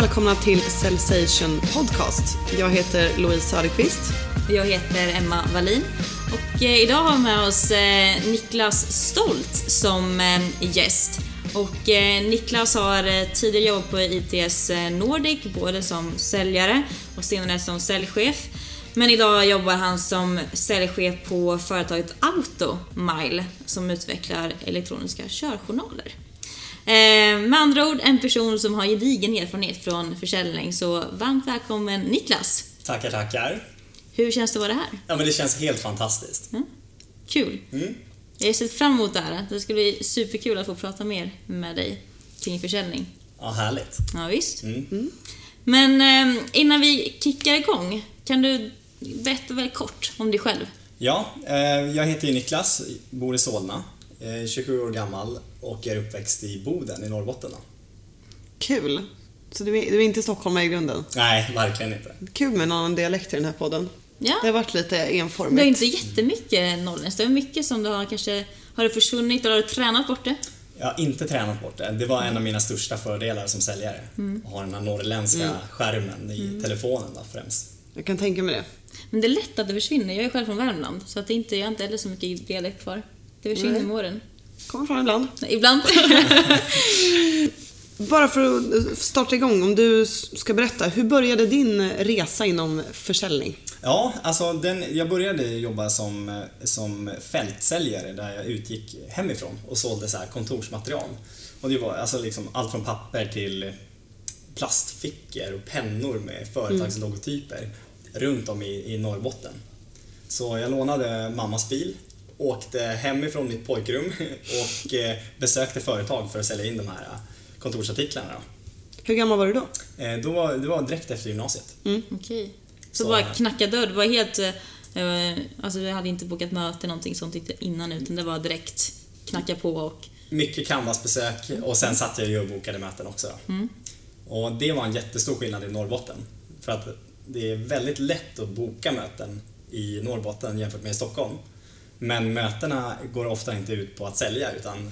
välkomna till Sensation Podcast. Jag heter Louise Söderqvist. Jag heter Emma Wallin och eh, idag har vi med oss eh, Niklas Stolt som eh, gäst. Och Niklas har tidigare jobbat på ITS Nordic, både som säljare och senare som säljchef. Men idag jobbar han som säljchef på företaget Automile som utvecklar elektroniska körjournaler. Eh, med andra ord, en person som har gedigen erfarenhet från försäljning, så varmt välkommen Niklas! Tackar, tackar. Hur känns det att vara här? Ja, men det känns helt fantastiskt. Kul! Mm. Jag har sett fram emot det här. Det ska bli superkul att få prata mer med dig kring försäljning. Ja, härligt. Ja, visst. Mm. Men eh, innan vi kickar igång, kan du berätta väldigt kort om dig själv? Ja, eh, jag heter ju Niklas, bor i Solna, 27 år gammal och är uppväxt i Boden i Norrbotten. Kul. Så du är, du är inte stockholmare i grunden? Nej, verkligen inte. Kul med en annan dialekt i den här podden. Ja. Det har varit lite Du har enformigt. inte jättemycket norrländskt. Det är mycket som du har kanske... Har det försvunnit eller har du tränat bort det? Jag har inte tränat bort det. Det var en av mina största fördelar som säljare. Att ha den här norrländska skärmen i telefonen då, främst. Jag kan tänka mig det. Men det är lätt att det försvinner. Jag är själv från Värmland, så att det inte, jag har inte heller så mycket dialekt kvar. Det försvinner med åren. Kommer fram ibland. Nej, Ibland. Bara för att starta igång, om du ska berätta. Hur började din resa inom försäljning? Ja, alltså den, jag började jobba som, som fältsäljare där jag utgick hemifrån och sålde så här kontorsmaterial. Och det var alltså liksom allt från papper till plastfickor och pennor med företagslogotyper runt om i, i Norrbotten. Så jag lånade mammas bil, åkte hemifrån mitt pojkrum och eh, besökte företag för att sälja in de här kontorsartiklarna. Då. Hur gammal var du då? Eh, då var, det var direkt efter gymnasiet. Okej. Så, Så- bara knacka dörr, det var helt... Eh, alltså vi hade inte bokat möte någonting sånt innan utan det var direkt knacka på och... mycket canvasbesök och sen satt jag ju och bokade möten också. Och det var en jättestor skillnad i Norrbotten. För att det är väldigt lätt att boka möten i Norrbotten jämfört med i Stockholm. Men mötena går ofta inte ut på att sälja utan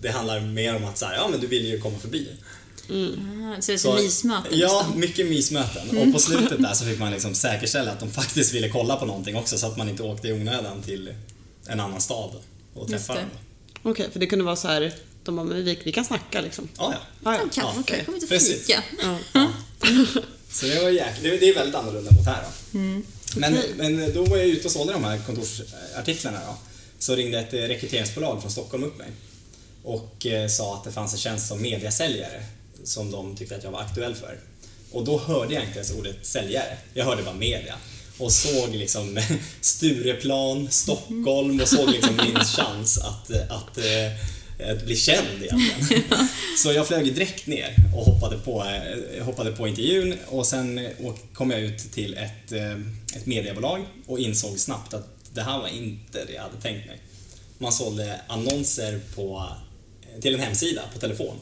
det handlar mer om att så här, ja men du vill ju komma förbi. Ah, så det är Så- ett mysmöte Ja, mycket mysmöten. Och på slutet där så fick man liksom säkerställa att de faktiskt ville kolla på någonting också så att man inte åkte i onödan till en annan stad och träffa dem. Okej, för det kunde vara så här, de bara, men vi, vi kan snacka liksom. Ja, ja. Ah, ja. Kan Ja, okej. komma hit och Precis. fika. Ja. Så det var jäk... det, det är väldigt annorlunda mot här då. Men, men då var jag ute och sålde de här kontorsartiklarna då. Så ringde ett rekryteringsbolag från Stockholm upp mig och eh, sa att det fanns en tjänst som mediasäljare som de tyckte att jag var aktuell för. Och då hörde jag inte ens ordet säljare, jag hörde bara media. Och såg liksom Stureplan, Stockholm och såg liksom min chans att, att, eh, att bli känd egentligen. Så jag flög direkt ner och hoppade på, eh, hoppade på intervjun och sen eh, kom jag ut till ett, eh, ett mediebolag och insåg snabbt att det här var inte det jag hade tänkt mig. Man sålde annonser på, eh, till en hemsida på telefon.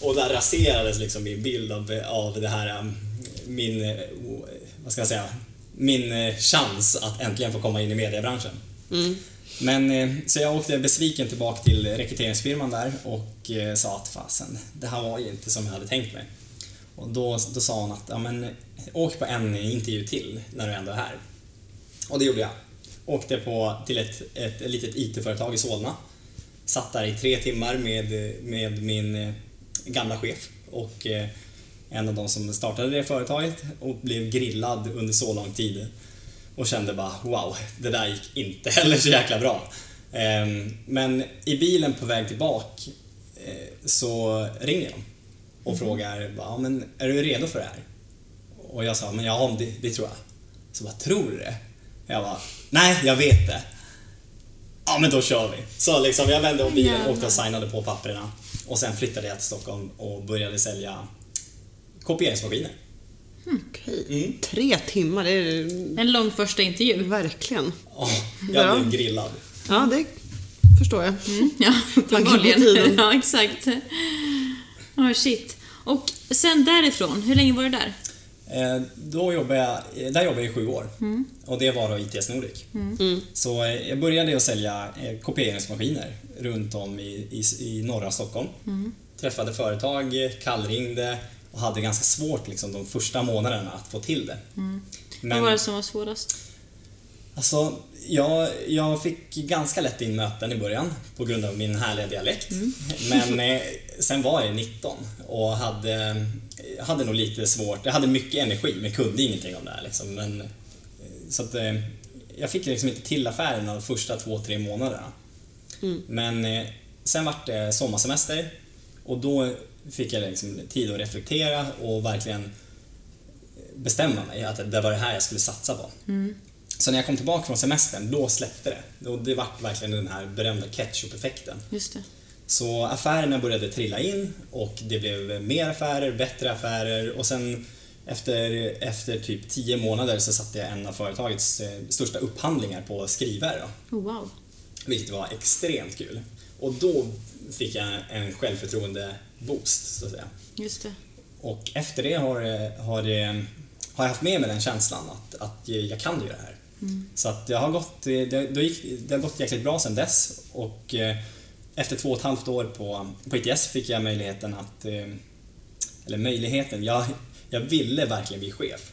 Och där raserades liksom min bild av, av det här, min, eh, vad ska jag säga, min eh, chans att äntligen få komma in i mediebranschen. Men, eh, så jag åkte besviken tillbaka till rekryteringsfirman där och eh, sa att fasen, det här var ju inte som jag hade tänkt mig. Och då, då sa hon att, ja men åk på en intervju till när du ändå är här. Och det gjorde jag. Åkte på, till ett, ett litet IT-företag i Solna. Satt där i tre timmar med, med min eh, gamla chef och en av de som startade det företaget och blev grillad under så lång tid. Och kände bara wow, det där gick inte heller så jäkla bra. Ehm, Men i bilen på väg tillbaka eh, så ringer de och frågar bara, men är du redo för det här? Och jag sa, men ja, det, det tror jag. Så bara, tror du det? Jag bara, nej, jag vet det. Ja, men då kör vi. Så liksom, jag vände om bilen, åkte och signade på papperna. Och sen flyttade jag till Stockholm och började sälja kopieringsmaskiner. Okej. Mm. Tre timmar, det är En lång första intervju. verkligen. Ja, jag blev grillad. Ja, det förstår jag. Ja, på uppenbarligen. Ja, exakt. Oh, shit. Och sen därifrån, hur länge var du där? Eh, Då jobbade jag, där jobbade jag i sju år. Och det var då ITS Nordic. Så eh, jag började att sälja eh, kopieringsmaskiner runt om i, i, i norra Stockholm. Träffade företag, kallringde och hade ganska svårt liksom, de första månaderna att få till det. Mm. Vad var det som var svårast? Alltså, jag, jag fick ganska lätt in möten i början på grund av min härliga dialekt. Mm. Men eh, sen var jag 19 och hade, hade nog lite svårt. Jag hade mycket energi men kunde ingenting om det här. Liksom. Men, eh, så att, eh, jag fick liksom inte till affärerna de första två, tre månaderna. Mm. Men eh, sen vart det sommarsemester och då fick jag liksom tid att reflektera och verkligen bestämma mig att det var det här jag skulle satsa på. Mm. Så när jag kom tillbaka från semestern, då släppte det. Och det vart verkligen den här berömda ketchup-effekten. Just det. Så affärerna började trilla in och det blev mer affärer, bättre affärer och sen efter, efter typ 10 månader så satte jag en av företagets eh, största upphandlingar på skrivare. Oh, wow. vilket var extremt kul. Och då fick jag en självförtroende-boost, så att säga. Just det. Och efter det har, har, det, har jag haft med mig den känslan att, att jag kan göra det här. Så att det har gått, det, det, gick, det har gått jäkligt bra sedan dess och eh, efter två och ett halvt år på, på ITS fick jag möjligheten att, eh, eller möjligheten, jag, jag ville verkligen bli chef.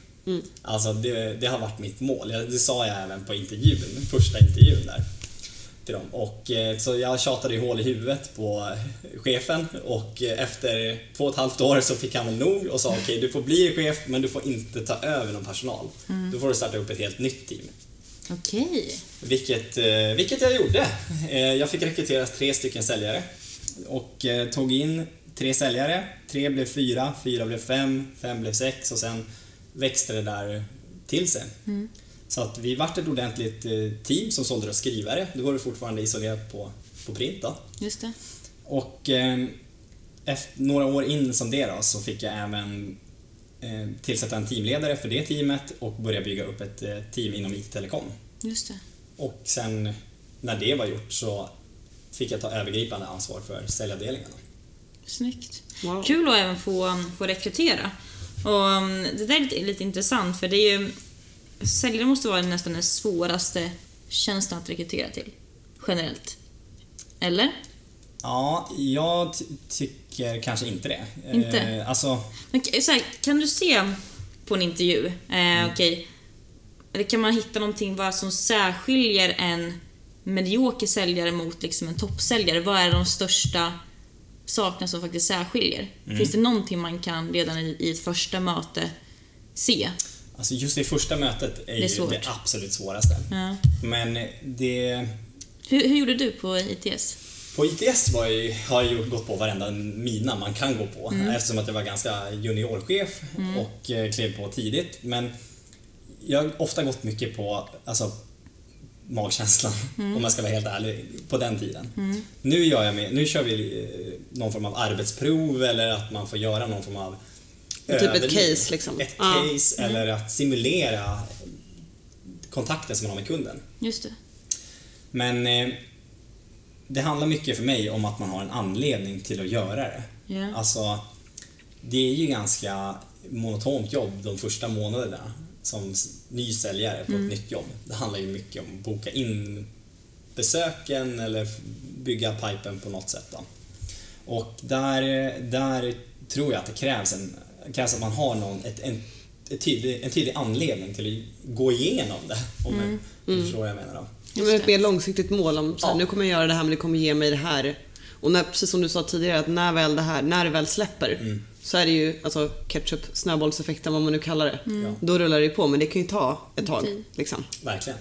Alltså det, det har varit mitt mål, det sa jag även på intervjun, första intervjun där till dem. Och, eh, så jag tjatade i hål i huvudet på chefen och efter två och ett halvt år så fick han väl nog och sa okej du får bli chef men du får inte ta över någon personal. Då får du starta upp ett helt nytt team. Okej. Vilket, eh, vilket jag gjorde. Eh, Jag fick rekrytera tre stycken säljare och tog in tre säljare. Tre blev fyra, fyra blev fem, fem blev sex och sen växte det där till sig. Så att vi vart ett ordentligt eh, team som sålde skrivare. Då var det fortfarande isolerat på, på print. Då. Just det. Och eh, efter några år in som det då, så fick jag även eh, tillsätta en teamledare för det teamet och börja bygga upp ett eh, team inom IT-telekom. Just det. Och sen när det var gjort så fick jag ta övergripande ansvar för säljavdelningen. Snyggt. Wow. Kul att även få, få rekrytera. Och um, det där är lite, lite intressant för det är ju... Säljare måste vara nästan den svåraste tjänsten att rekrytera till. Generellt. Eller? Ja, jag ty- tycker kanske inte det. Inte? Eh, alltså, Men, här, kan du se på en intervju, eh, okej, eller kan man hitta någonting vad som särskiljer en medioker säljare mot liksom en toppsäljare? Vad är de största sakerna som faktiskt särskiljer? Finns det någonting man kan redan i, i ett första möte se? Alltså just det första mötet är, Det är ju svårt. det absolut svåraste. Ja. Men det... Hur, hur gjorde du på ITS? På ITS var jag, har jag ju gått på varenda mina man kan gå på eftersom att jag var ganska juniorchef och eh, klev på tidigt. Men jag har ofta gått mycket på alltså, magkänslan om jag ska vara helt ärlig, på den tiden. Nu, gör jag med, nu kör vi eh, någon form av arbetsprov eller att man får göra någon form av Typ ett case, liksom. Ett Ja. case eller att simulera kontakten som man har med kunden. Just det. Men eh, det handlar mycket för mig om att man har en anledning till att göra det. Ja. Alltså, det är ju ganska monotont jobb de första månaderna som ny säljare på ett nytt jobb. Det handlar ju mycket om att boka in besöken eller bygga pipen på något sätt. Då. Och där, där tror jag att det krävs, en, krävs att man har någon, ett, en, ett tydlig, en tydlig anledning till att gå igenom det. Om jag förstår vad jag menar. Då. Ja, men ett mer långsiktigt mål om så här, Ja. nu kommer jag göra det här men det kommer ge mig det här. Och när, precis som du sa tidigare, att när väl det här, när det väl släpper Mm. så är det ju alltså ketchup, snöbollseffekten, vad man nu kallar det. Ja. Då rullar det på, men det kan ju ta ett tag. Liksom. Verkligen.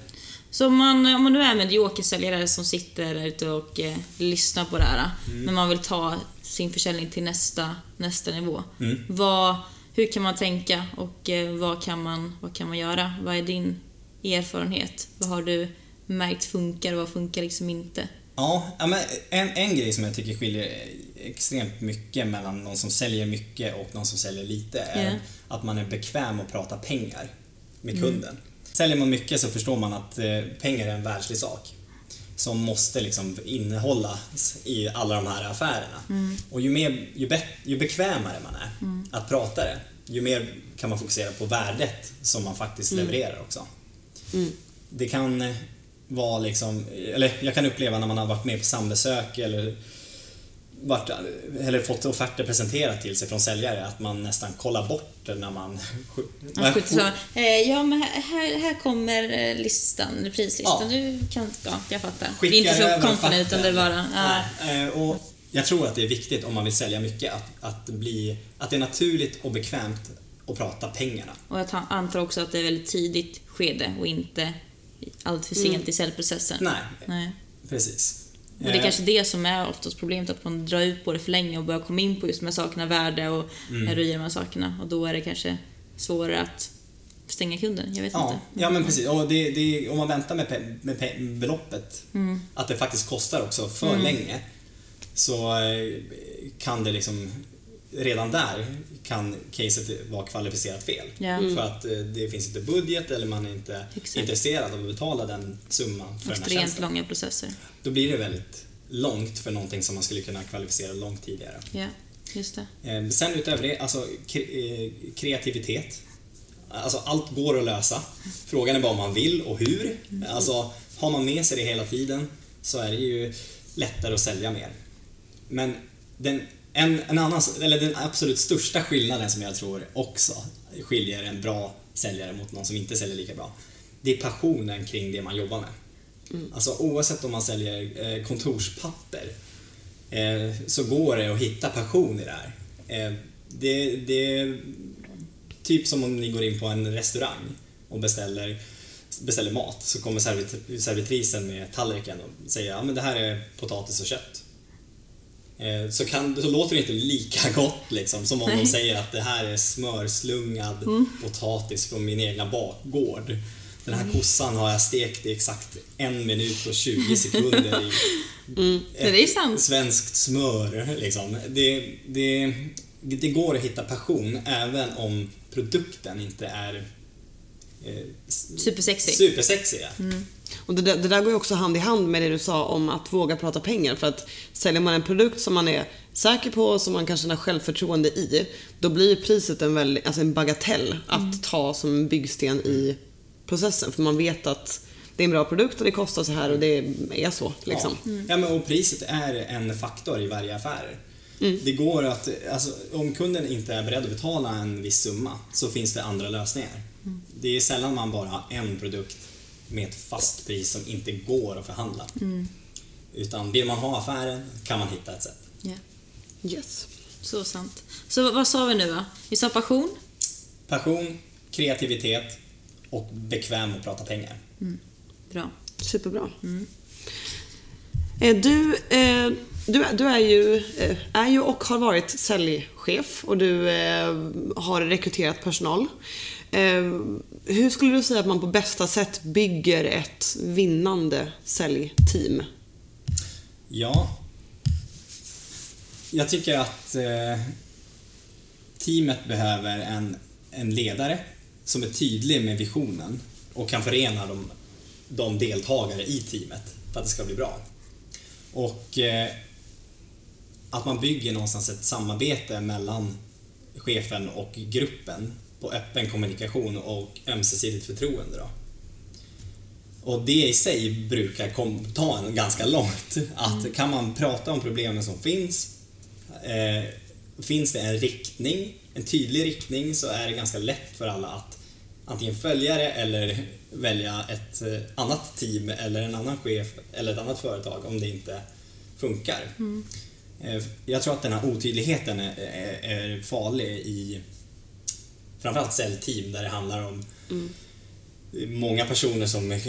Så om man, om man nu är medioker säljare som sitter där ute och eh, lyssnar på det här, men man vill ta sin försäljning till nästa, nästa nivå. Vad, hur kan man tänka och eh, vad, kan man, vad kan man göra? Vad är din erfarenhet? Vad har du märkt funkar och vad funkar liksom inte? Ja, men en, en grej som jag tycker skiljer extremt mycket mellan någon som säljer mycket och någon som säljer lite är Ja. att man är bekväm att prata pengar med kunden. Säljer man mycket så förstår man att eh, pengar är en världslig sak som måste liksom innehållas i alla de här affärerna. Och ju, mer, ju, bet, ju bekvämare man är att prata det, ju mer kan man fokusera på värdet som man faktiskt levererar också. Det kan vara liksom, eller jag kan uppleva när man har varit med på sambesök eller varit, eller fått offerter presenterat till sig från säljare att man nästan kollar bort det när man... Man skjuter eh, ja, men här- här, kommer eh, listan, prislistan. Ja. Du kan, ja, jag fattar. skickar det är inte så confident utan det är bara... Ja. Eh, och jag tror att det är viktigt om man vill sälja mycket att, att, bli, att det är naturligt och bekvämt att prata pengarna. Och jag ta- antar också att det är väldigt tidigt skede och inte allt för sent i säljprocessen. Nej, Nej. precis. Och det är Eh, kanske det som är oftast problemet, att man drar ut på det för länge och börjar komma in på just de här sakerna, värde och Mm. heroin de här sakerna. Och då är det kanske svårare att stänga kunden. Jag vet Ja, inte. ja men precis. Och det, det, om man väntar med, pe- med pe- beloppet, Mm. att det faktiskt kostar också för länge, så eh, kan det liksom redan där kan caset vara kvalificerat fel. Ja. För att eh, det finns inte budget eller man är inte Exakt. intresserad av att betala den summan för den här Extremt tjänsten. långa processer. Då blir det väldigt långt för någonting som man skulle kunna kvalificera långt tidigare. Ja, just det. Eh, Sen utöver det, alltså eh, kreativitet. Alltså allt går att lösa. Frågan är bara om man vill och hur. Alltså har man med sig det hela tiden så är det ju lättare att sälja mer. Men den, en, en annan, eller den absolut största skillnaden som jag tror också skiljer en bra säljare mot någon som inte säljer lika bra. Det är passionen kring det man jobbar med. Alltså oavsett om man säljer eh, kontorspapper eh, så går det att hitta passion i det här. Eh, det, det är typ som om ni går in på en restaurang och beställer, beställer mat så kommer servit, servitrisen med tallriken och säger ja men det här är potatis och kött. Eh, så, kan, så låter det inte lika gott liksom, som om de säger att det här är smörslungad potatis från min egna bakgård. Den här kossan har jag stekt i exakt en minut och 20 sekunder i Ja, det är ju sant. svenskt smör. Liksom. Det, det, det går att hitta passion även om produkten inte är eh, s- Supersexy. supersexiga. Och det, där- det där går ju också hand i hand med det du sa om att våga prata pengar. För att säljer man en produkt som man är säker på och som man kan känna självförtroende i, då blir ju priset en, väldigt, alltså en bagatell att ta som en byggsten i processen. För man vet att det är en bra produkt och det kostar så här och det är så. Liksom. Ja. ja, men och priset är en faktor i varje affär. Det går att, alltså, om kunden inte är beredd att betala en viss summa så finns det andra lösningar. Det är sällan man bara har en produkt med ett fast pris som inte går att förhandla. Utan vill man ha affären kan man hitta ett sätt. Ja, Yes. så sant. Så vad- sa vi nu då? Vi sa passion. Passion, kreativitet och bekväm att prata pengar. Bra. Superbra. Eh, Du, eh, du, du är, ju, eh, är ju och har varit säljchef och du har rekryterat personal. Hur skulle du säga att man på bästa sätt bygger ett vinnande säljteam? Ja. Jag tycker att eh, teamet behöver en, en ledare som är tydlig med visionen och kan förena de, de deltagare i teamet för att det ska bli bra. Och eh, att man bygger någonstans ett samarbete mellan chefen och gruppen på öppen kommunikation och ömsesidigt förtroende. Då. Och det i sig brukar ta en ganska långt. Att kan man prata om problemen som finns, eh, finns det en riktning, en tydlig riktning så är det ganska lätt för alla att antingen följa det eller välja ett eh, annat team eller en annan chef eller ett annat företag om det inte funkar. Eh, Jag tror att den här otydligheten är, är, är farlig i framförallt säljteam där det handlar om många personer som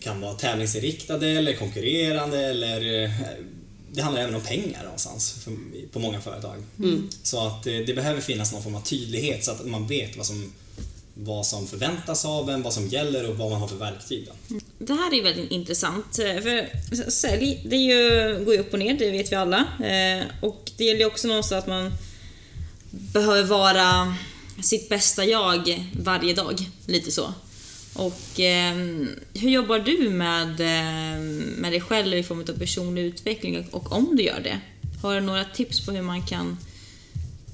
kan vara tävlingsinriktade eller konkurrerande eller eh, det handlar även om pengar någonstans för, på många företag. Så att eh, det behöver finnas någon form av tydlighet så att man vet vad som, vad som förväntas av en, vad som gäller och vad man har för verktyg. Då. Det här är väldigt intressant. eh, För sälj, det ju, går ju upp och ner, det vet vi alla. Och det gäller också någonstans att man behöver vara sitt bästa jag varje dag. Lite så. Och eh, hur jobbar du med, eh, med dig själv i form av personlig utveckling och om du gör det? Har du några tips på hur man kan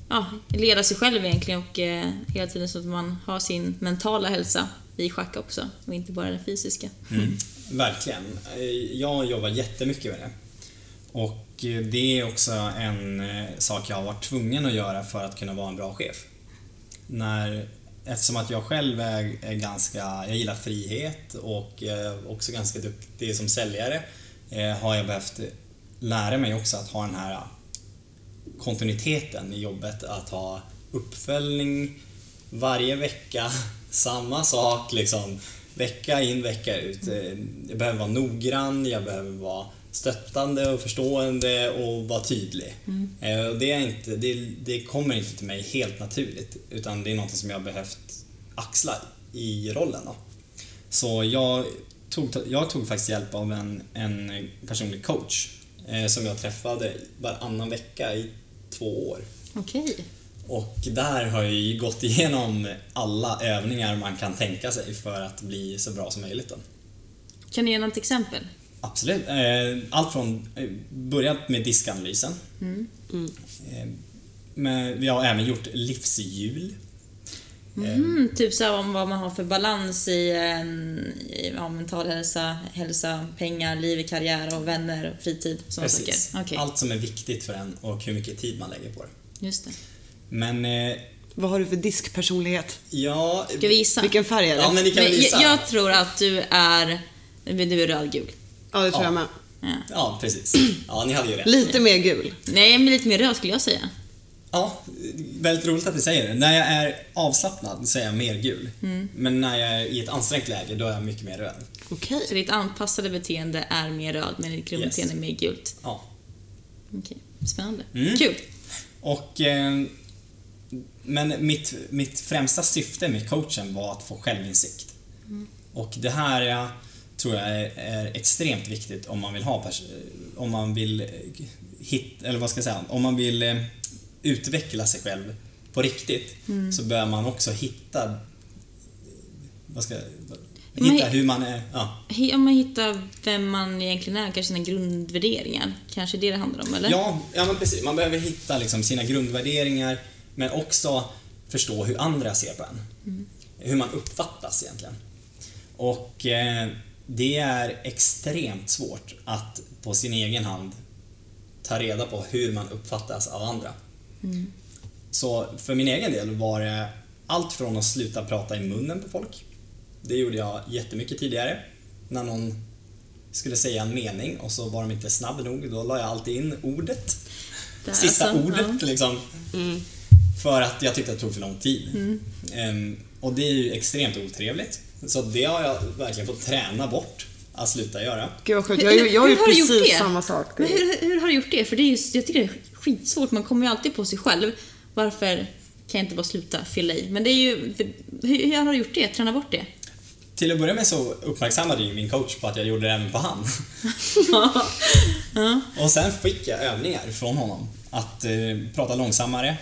ja, leda sig själv egentligen och eh, hela tiden så att man har sin mentala hälsa i schack också och inte bara den fysiska. Mm. Verkligen. Eh, jag jobbar jättemycket med det. Och eh, det är också en eh, sak jag har varit tvungen att göra för att kunna vara en bra chef. När, eftersom att jag själv är, är ganska, jag gillar frihet och eh, också ganska duktig som säljare eh, har jag behövt lära mig också att ha den här kontinuiteten i jobbet, att ha uppföljning varje vecka, samma sak liksom, vecka in, vecka ut. Eh, jag behöver vara noggrann, jag behöver vara stöttande och förstående och vara tydlig. Eh, och Det, är inte, det, det kommer inte till mig helt naturligt, utan det är något som jag har behövt axla i rollen. Då. Så jag tog, jag tog faktiskt hjälp av en, en personlig coach eh, som jag träffade varannan vecka i två år. Okej. Och där har jag ju gått igenom alla övningar man kan tänka sig för att bli så bra som möjligt. Då. Kan du ge något exempel? Absolut. Eh, Allt från, eh, börjat med diskanalysen. Eh, Men vi har även gjort livshjul. Mm, typ så om vad man har för balans i, en, i ja, mental hälsa, hälsa, pengar, liv, karriär och vänner, och fritid. Precis. Okej, Allt som är viktigt för en och hur mycket tid man lägger på det. just det. Men eh, Vad har du för diskpersonlighet? ja... Ska vi gissa? Vilken färg är det? Ja, men ni kan Men gissa. jag, jag tror att du är, du är rödgul. Ja, det tror Ja. jag med. Ja. Ja, precis. Ja, ni hade ju rätt. Lite mer gul. Nej, men lite mer röd skulle jag säga. Ja, väldigt roligt att du säger det. När jag är avslappnad så är jag mer gul. Mm. Men när jag är i ett ansträngt läge, då är jag mycket mer röd. Okej. Så ditt anpassade beteende är mer röd, men ditt grundbeteende Yes. är mer gult. Ja. Okej, spännande. Mm. Kul. Och, eh, men mitt, mitt främsta syfte med coachen var att få självinsikt. Och det här tror jag är, är extremt viktigt om man vill ha pers- om man vill eh, hit, eller vad ska jag säga, om man vill eh, utveckla sig själv på riktigt så bör man också hitta vad ska, Men- hitta hur man är, ja. Om man hittar vem man egentligen är, kanske sina grundvärderingar. Kanske det det handlar om, eller? Ja, ja men precis. Man behöver hitta liksom sina grundvärderingar men också förstå hur andra ser på en. Hur man uppfattas egentligen. Och eh, det är extremt svårt att på sin egen hand ta reda på hur man uppfattas av andra. Så för min egen del var det allt från att sluta prata i munnen på folk. Det gjorde jag jättemycket tidigare. När någon skulle säga en mening och så var de inte snabb nog, då la jag alltid in ordet. Där, Sista alltså, ordet liksom. För att jag tyckte att det tog för lång tid. Ehm, och det är ju extremt otrevligt. Så det har jag verkligen fått träna bort att sluta göra. Gud vad sjukt. Jag, har ju- jag har ju du gjort precis det? samma sak. Men hur, hur har du gjort det? För det är just, jag tycker det är skitsvårt. Man kommer ju alltid på sig själv. Varför kan jag inte bara sluta fylla i? Men det är ju... Hur, hur har du gjort det? Träna bort det? Till att börja med så uppmärksammade ju min coach på att jag gjorde det även på han. Och sen fick jag övningar från honom. Att eh, prata långsammare,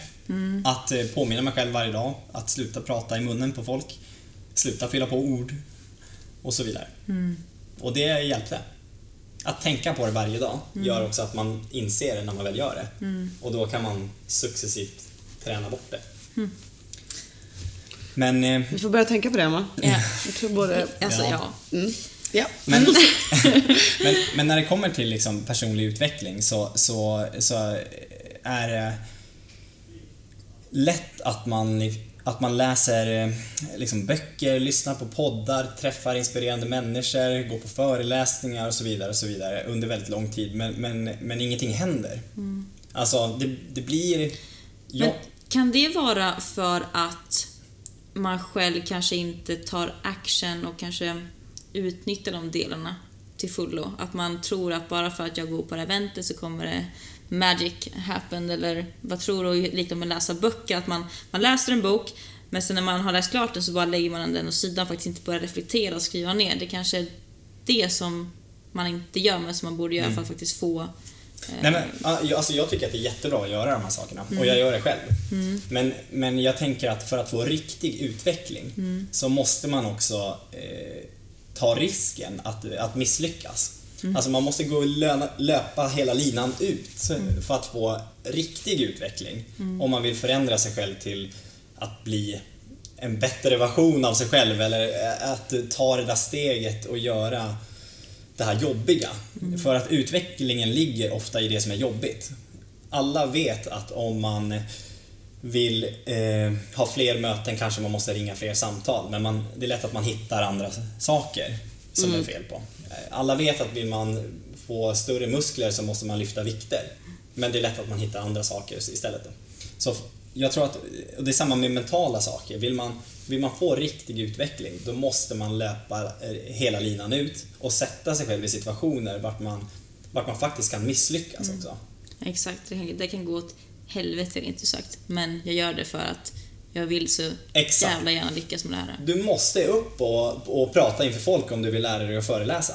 att eh, påminna mig själv varje dag, att sluta prata i munnen på folk, sluta fylla på ord och så vidare. Och det hjälpte. Att tänka på det varje dag gör också att man inser det när man väl gör det. Och då kan man successivt träna bort det. Men eh, Vi får börja tänka på det, Emma. Ja. Jag tror både... Alltså, Ja. ja. Mm. Ja. Men, men, men när det kommer till liksom personlig utveckling så, så, så är det lätt att man, att man läser eh, liksom böcker, lyssnar på poddar, träffar inspirerande människor, går på föreläsningar och så vidare, och så vidare under väldigt lång tid. Men, men, men ingenting händer. Alltså det, det blir... Men Ja, kan det vara för att man själv kanske inte tar action och kanske utnyttjar de delarna till fullo? Att man tror att bara för att jag går på det här eventet så kommer det magic happen eller vad tror du? Likadant med att läsa böcker, att man, man läser en bok men sen när man har läst klart den så bara lägger man den åt sidan faktiskt inte börjar reflektera och skriva ner. Det kanske är det som man inte gör men som man borde göra för att faktiskt få eh, Nej, men, alltså, jag tycker att det är jättebra att göra de här sakerna och jag gör det själv. Men, men jag tänker att för att få riktig utveckling så måste man också eh, ta risken att, att misslyckas. Alltså man måste gå och löna, löpa hela linan ut för att få riktig utveckling. Om man vill förändra sig själv till att bli en bättre version av sig själv eller eh, att ta det där steget och göra det här jobbiga. För att utvecklingen ligger ofta i det som är jobbigt. Alla vet att om man vill eh, ha fler möten kanske man måste ringa fler samtal men man, det är lätt att man hittar andra saker som det är fel på. Eh, Alla vet att vill man få större muskler så måste man lyfta vikter. Men det är lätt att man hittar andra saker istället. Så jag tror att, och det är samma med mentala saker. Vill man, vill man få riktig utveckling då måste man löpa eh, hela linan ut och sätta sig själv i situationer vart man, vart man faktiskt kan misslyckas också. Exakt, det kan, det kan gå åt helvete inte sagt. Men jag gör det för att jag vill så Exakt. jävla gärna lyckas med det här. Du måste upp och, och prata inför folk om du vill lära dig att föreläsa.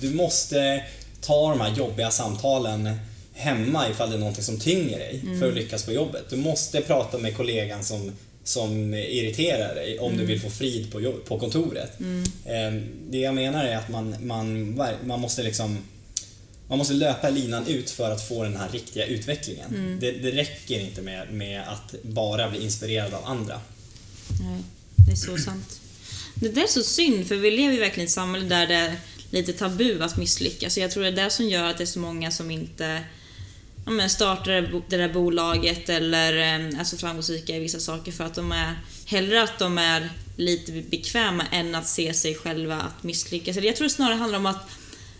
Du måste ta de här jobbiga samtalen hemma ifall det är någonting som tynger dig för att lyckas på jobbet. Du måste prata med kollegan som, som irriterar dig om du vill få frid på, jobb, på kontoret. Eh, Det jag menar är att man, man, man måste liksom man måste löpa linan ut för att få den här riktiga utvecklingen. Det, det räcker inte med, med att bara bli inspirerad av andra. Nej, det är så sant. Det där är så synd, för vi lever ju verkligen i ett samhälle där det är lite tabu att misslyckas. Så jag tror det är det som gör att det är så många som inte ja, men startar det där bolaget eller eh, är så framgångsrika i vissa saker för att de är hellre att de är lite bekväma än att se sig själva att misslyckas. Jag tror det snarare handlar om att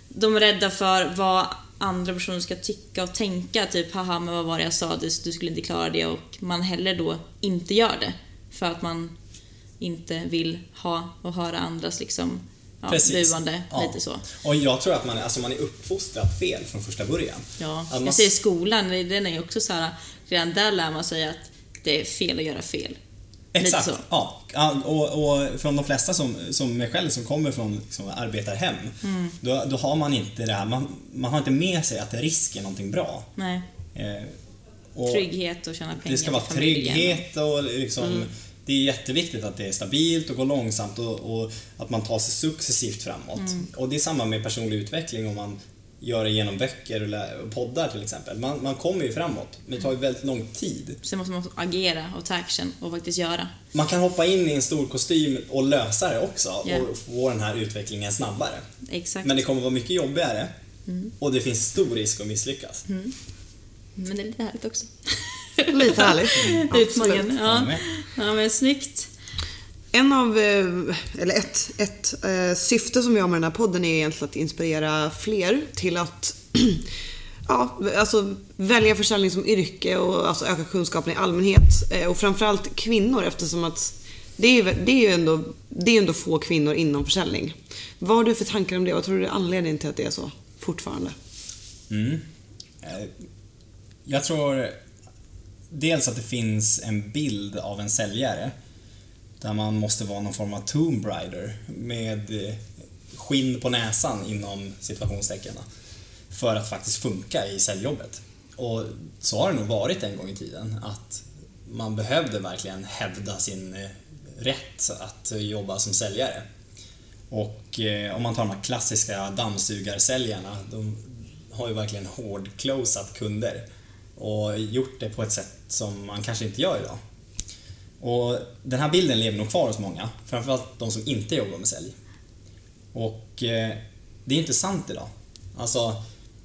de är rädda för vad andra personer ska tycka och tänka. Typ, haha, men vad var det jag sa? Du, skulle inte klara det. Och man hellre då inte gör det. För att man inte vill ha och höra andras liksom, ja, Precis. buande. Ja. Lite så. Och jag tror att man, är- alltså man är uppfostrad fel från första början. Ja. Man- Jag säger skolan, den är ju också så här, redan där lär man sig att det är fel att göra fel. Exakt. Så. Ja. Och, och från de flesta som, som mig själv som kommer från liksom, arbetarhem, Mm. då, då har man inte det här, man, man har inte med sig att risk är någonting bra. Nej. Eh, och Trygghet och tjäna pengar Det ska vara trygghet och liksom, Mm. det är jätteviktigt att det är stabilt och går långsamt och, och att man tar sig successivt framåt. Mm. Och det är samma med personlig utveckling om man gör det genom böcker och poddar till exempel. Man, man kommer ju framåt, men det tar ju väldigt lång tid. Sen måste man agera och ta action och faktiskt göra. Man kan hoppa in i en stor kostym och lösa det också Ja. och få den här utvecklingen snabbare. Exakt. Men det kommer vara mycket jobbigare Mm. och det finns stor risk att misslyckas. Men det är lite härligt också. Lite härligt. Utmaningen. Absolut. Ja. Ja, men snyggt. En av, eh, eller ett, ett eh, syfte som vi har med den här podden är egentligen att inspirera fler till att ja, alltså välja försäljning som yrke och alltså öka kunskapen i allmänhet. Eh, och framförallt kvinnor eftersom att det är ju det är ju ändå, det är ändå få kvinnor inom försäljning. Vad har du för tankar om det? Vad tror du är anledningen till att det är så fortfarande? Mm. Jag tror dels att det finns en bild av en säljare där man måste vara någon form av Tomb Raider med eh, skinn på näsan inom situationstecken för att faktiskt funka i säljjobbet. Och så har det nog varit en gång i tiden att man behövde verkligen hävda sin eh, rätt att jobba som säljare. Och eh, om man tar de här klassiska dammsugarsäljarna, de har ju verkligen hårdclosat kunder och gjort det på ett sätt som man kanske inte gör idag. Och den här bilden lever nog kvar hos många, framförallt de som inte jobbar med sälj. Och eh, det är inte sant idag. Alltså,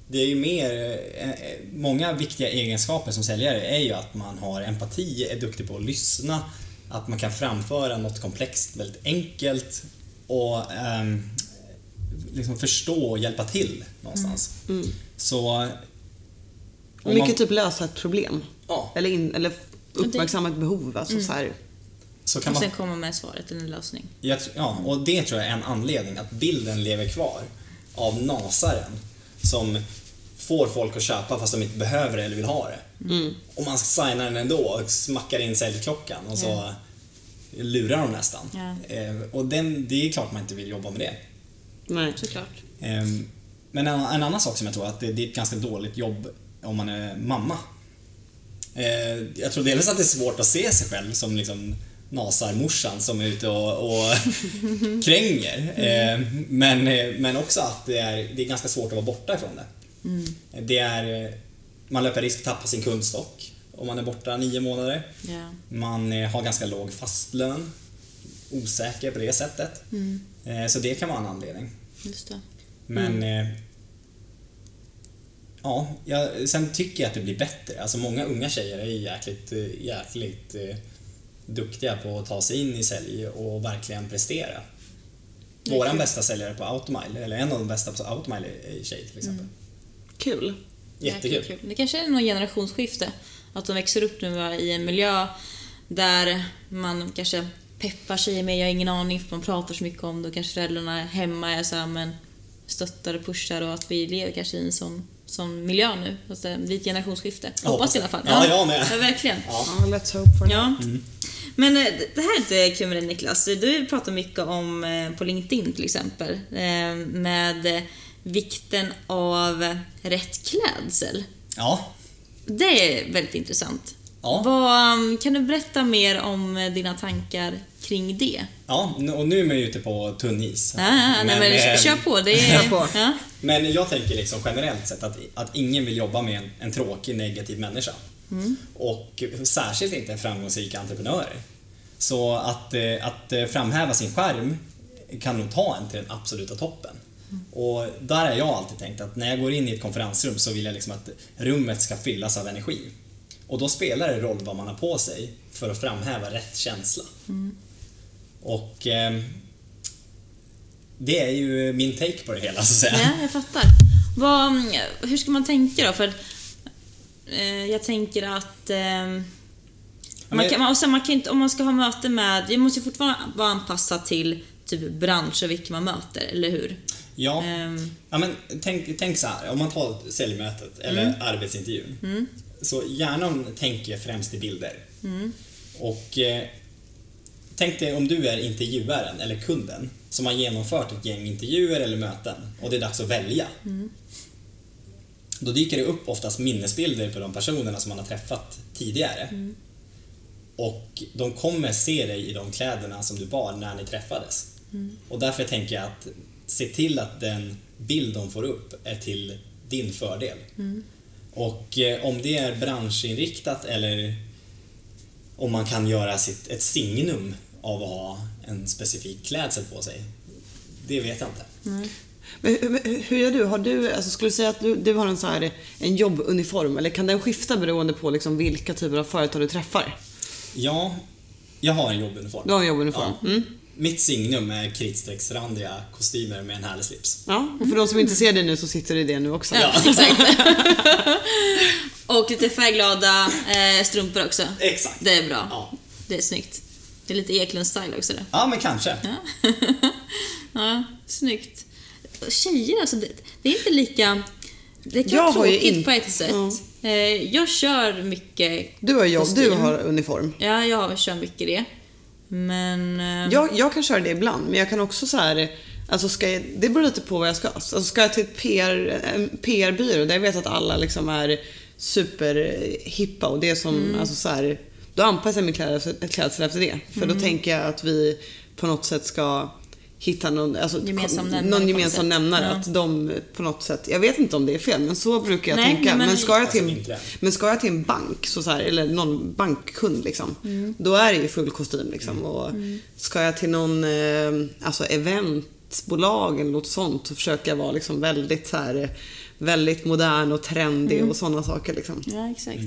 det är ju mer, eh, eh, många viktiga egenskaper som säljare är ju att man har empati, är duktig på att lyssna, att man kan framföra något komplext väldigt enkelt och ehm, liksom förstå och hjälpa till någonstans. Så... om Mycket man- typ lösa ett problem. Ja. Eller, in, eller uppmärksamma ett behov. Alltså så här. så kan Och man sen komma med svaret en lösning. Jag, ja, och det tror jag är en anledning att bilden lever kvar av nasaren som får folk att köpa fast de inte behöver det eller vill ha det. Och man signar den ändå och smackar in säljklockan och så Ja. lurar de nästan. Eh, och den, det är klart man inte vill jobba med det. Nej. Såklart. Eh, men en, en annan sak som jag tror att det, det är ett ganska dåligt jobb om man är mamma. Eh, jag tror dels att det är svårt att se sig själv som liksom nasarmorsan som är ute och, och kränger. Eh, men, eh, men också att det är, det är ganska svårt att vara borta ifrån det. det är, eh, man löper risk att tappa sin kundstock om man är borta nio månader. Ja. Man eh, har ganska låg fastlön. Osäker på det sättet. Eh, Så det kan vara en anledning. Men eh, ja, jag, sen tycker jag att det blir bättre. Alltså många unga tjejer är jäkligt, eh, jäkligt eh, duktiga på att ta sig in i sälj och verkligen prestera. Våran bästa säljare på Automile, eller en av de bästa på Automile är tjej till exempel. Kul. Jättekul. Jäkligt kul. Det kanske är något generationsskifte. Att de växer upp nu i en miljö där man kanske peppar tjejer mer, jag har ingen aning för man pratar så mycket om det och kanske föräldrarna hemma är så här, men stöttar och pushar och att vi lever kanske i en sån, sån miljö nu. Blir ett generationsskifte. Jag Hoppas hoppas i alla fall. Ja, jag med. Ja, verkligen. Ja. Let's hope for Ja. Men eh, det här är inte kul med dig Niklas. Du pratar mycket om eh, på LinkedIn till exempel eh, med vikten av rätt klädsel. Ja, Det är väldigt intressant. Ja. Vad, um, kan du berätta mer om dina tankar kring det? ja, och nu är man ju ute på tunn is. Ja, ja, nej, men eh, kör på. Det är, Kör på. Ja. Men jag tänker liksom generellt sett att, att ingen vill jobba med en, en tråkig negativ människa. Och särskilt inte framgångsrika entreprenörer. Så att, eh, att eh, framhäva sin skärm kan nog ta en till den absoluta toppen. Och där har jag alltid tänkt att när jag går in i ett konferensrum så vill jag liksom att rummet ska fyllas av energi. Och då spelar det roll vad man har på sig för att framhäva rätt känsla. Och eh, det är ju min take på det hela så att säga. ja, jag fattar. Vad, mm, hur ska man tänka då? För eh, jag tänker att eh, man kan, och sen man kan inte, om man ska ha möte med, det måste ju fortfarande vara anpassat till typ bransch och vilka man möter, eller hur? Ja, Ehm, ja men tänk, tänk så här, om man tar säljmötet eller arbetsintervjun. Så hjärnan tänker främst i bilder. Och eh, tänk dig om du är intervjuaren eller kunden som har genomfört ett gäng intervjuer eller möten och det är dags att välja. Då dyker det upp oftast minnesbilder på de personerna som man har träffat tidigare. Och de kommer se dig i de kläderna som du bar när ni träffades. Och därför tänker jag att se till att den bild de får upp är till din fördel. Och eh, om det är branschinriktat eller om man kan göra sitt, ett signum av att ha en specifik klädsel på sig, det vet jag inte. Men, hur- men hur gör du? Har du alltså, skulle du säga att du, du har en, så här, en jobbuniform eller kan den skifta beroende på liksom, vilka typer av företag du träffar? Ja, jag har en jobbuniform. Du har en jobbuniform? Ja. Mm. Mitt signum är kritstrecksrandiga kostymer med en härlig slips. Ja, och för de som inte ser det nu så sitter det i det nu också. Ja. och lite färgglada eh, strumpor också. Exakt. Det är bra. Ja. Det är snyggt. Det är lite Eklund-style också det. Ja, men kanske. Ja, snyggt. Tjejer alltså, det, det är inte lika... Det kan Jag vara tråkigt in- på ett sätt. Ja. Eh, Jag kör mycket Du har jobb, du har uniform. Ja, jag kör mycket det. Men... eh, Jag, jag kan köra det ibland, men jag kan också så här. Alltså ska jag, det beror lite på vad jag ska. Alltså ska jag till ett PR, en PR-byrå där jag vet att alla liksom är superhippa och det är som, Mm. alltså så här, då anpassar jag min klädsel, klädsel efter det. För Mm. då tänker jag att vi på något sätt ska hitta någon, alltså, Gemensam nämnare någon gemensam nämnare. Ja. Att de på något sätt, jag vet inte om det är fel, men så brukar jag Nej, tänka. Men, men- ska jag till, Alltså, men ska jag till en bank, så så här, eller någon bankkund liksom, Mm. då är det ju full kostym liksom. Och ska jag till någon eh, alltså eventbolag eller något sånt så försöker jag vara liksom väldigt så här, väldigt modern och trendig Mm. och sådana saker liksom. Ja, exakt.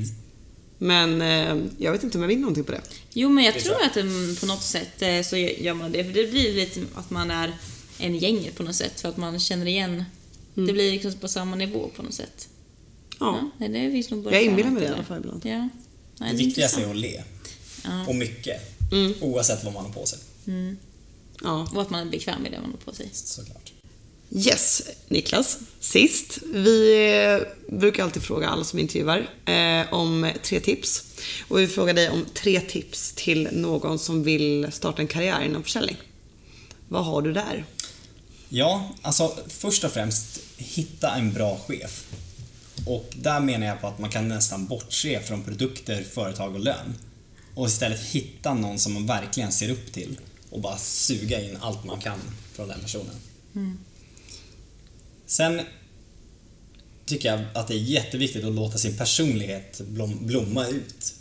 Men eh, jag vet inte om jag vinner någonting på det. Jo, men jag Det tror att det, på något sätt eh, så gör man det. För det blir lite att man är en gänget på något sätt. För att man känner igen. Det blir liksom på samma nivå på något sätt. Ja. nej, det finns nog både Jag inbillar mig det i alla fall ibland. Ja. Nej, Det är viktigaste är att le. Ja. Och mycket. Mm. Oavsett vad man har på sig, Ja. Och att man är bekväm med det man har på sig. såklart. Yes, Niklas. Sist. Vi eh, brukar alltid fråga alla som intervjuar eh, om tre tips. Och vi frågar dig om tre tips till någon som vill starta en karriär inom försäljning. Vad har du där? Ja, alltså först och främst hitta en bra chef. Och där menar jag på att man kan nästan bortse från produkter, företag och lön. Och istället hitta någon som man verkligen ser upp till och bara suga in allt man kan från den personen. Sen tycker jag att det är jätteviktigt att låta sin personlighet blom, blomma ut.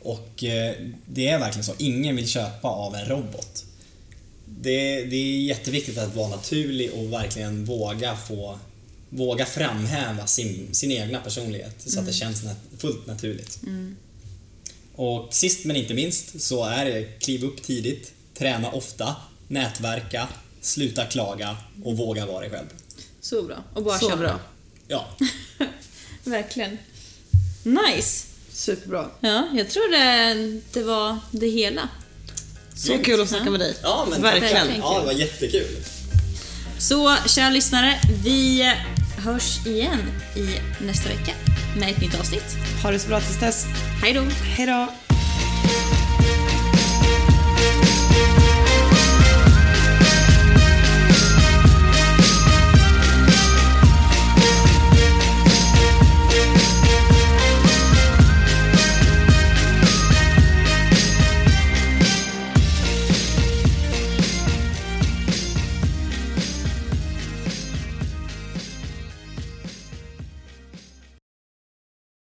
Och eh, det är verkligen så, ingen vill köpa av en robot. det, det är jätteviktigt att vara naturlig och verkligen våga få Våga framhäva sin, sin egna personlighet så att det känns nat fullt naturligt. Och sist men inte minst så är det kliv upp tidigt, träna ofta, nätverka, sluta klaga och våga vara dig själv. Så bra. Och bara Så köra. bra. Ja, Verkligen. Nice. Superbra. Ja, jag tror det, det var det hela. Så kul att snacka med dig. ja men Verkligen. tack. Ja, det var jättekul. Så kära lyssnare, vi hörs igen i nästa vecka med ett nytt avsnitt. Ha det så bra tills dess. Hej då! Hej då.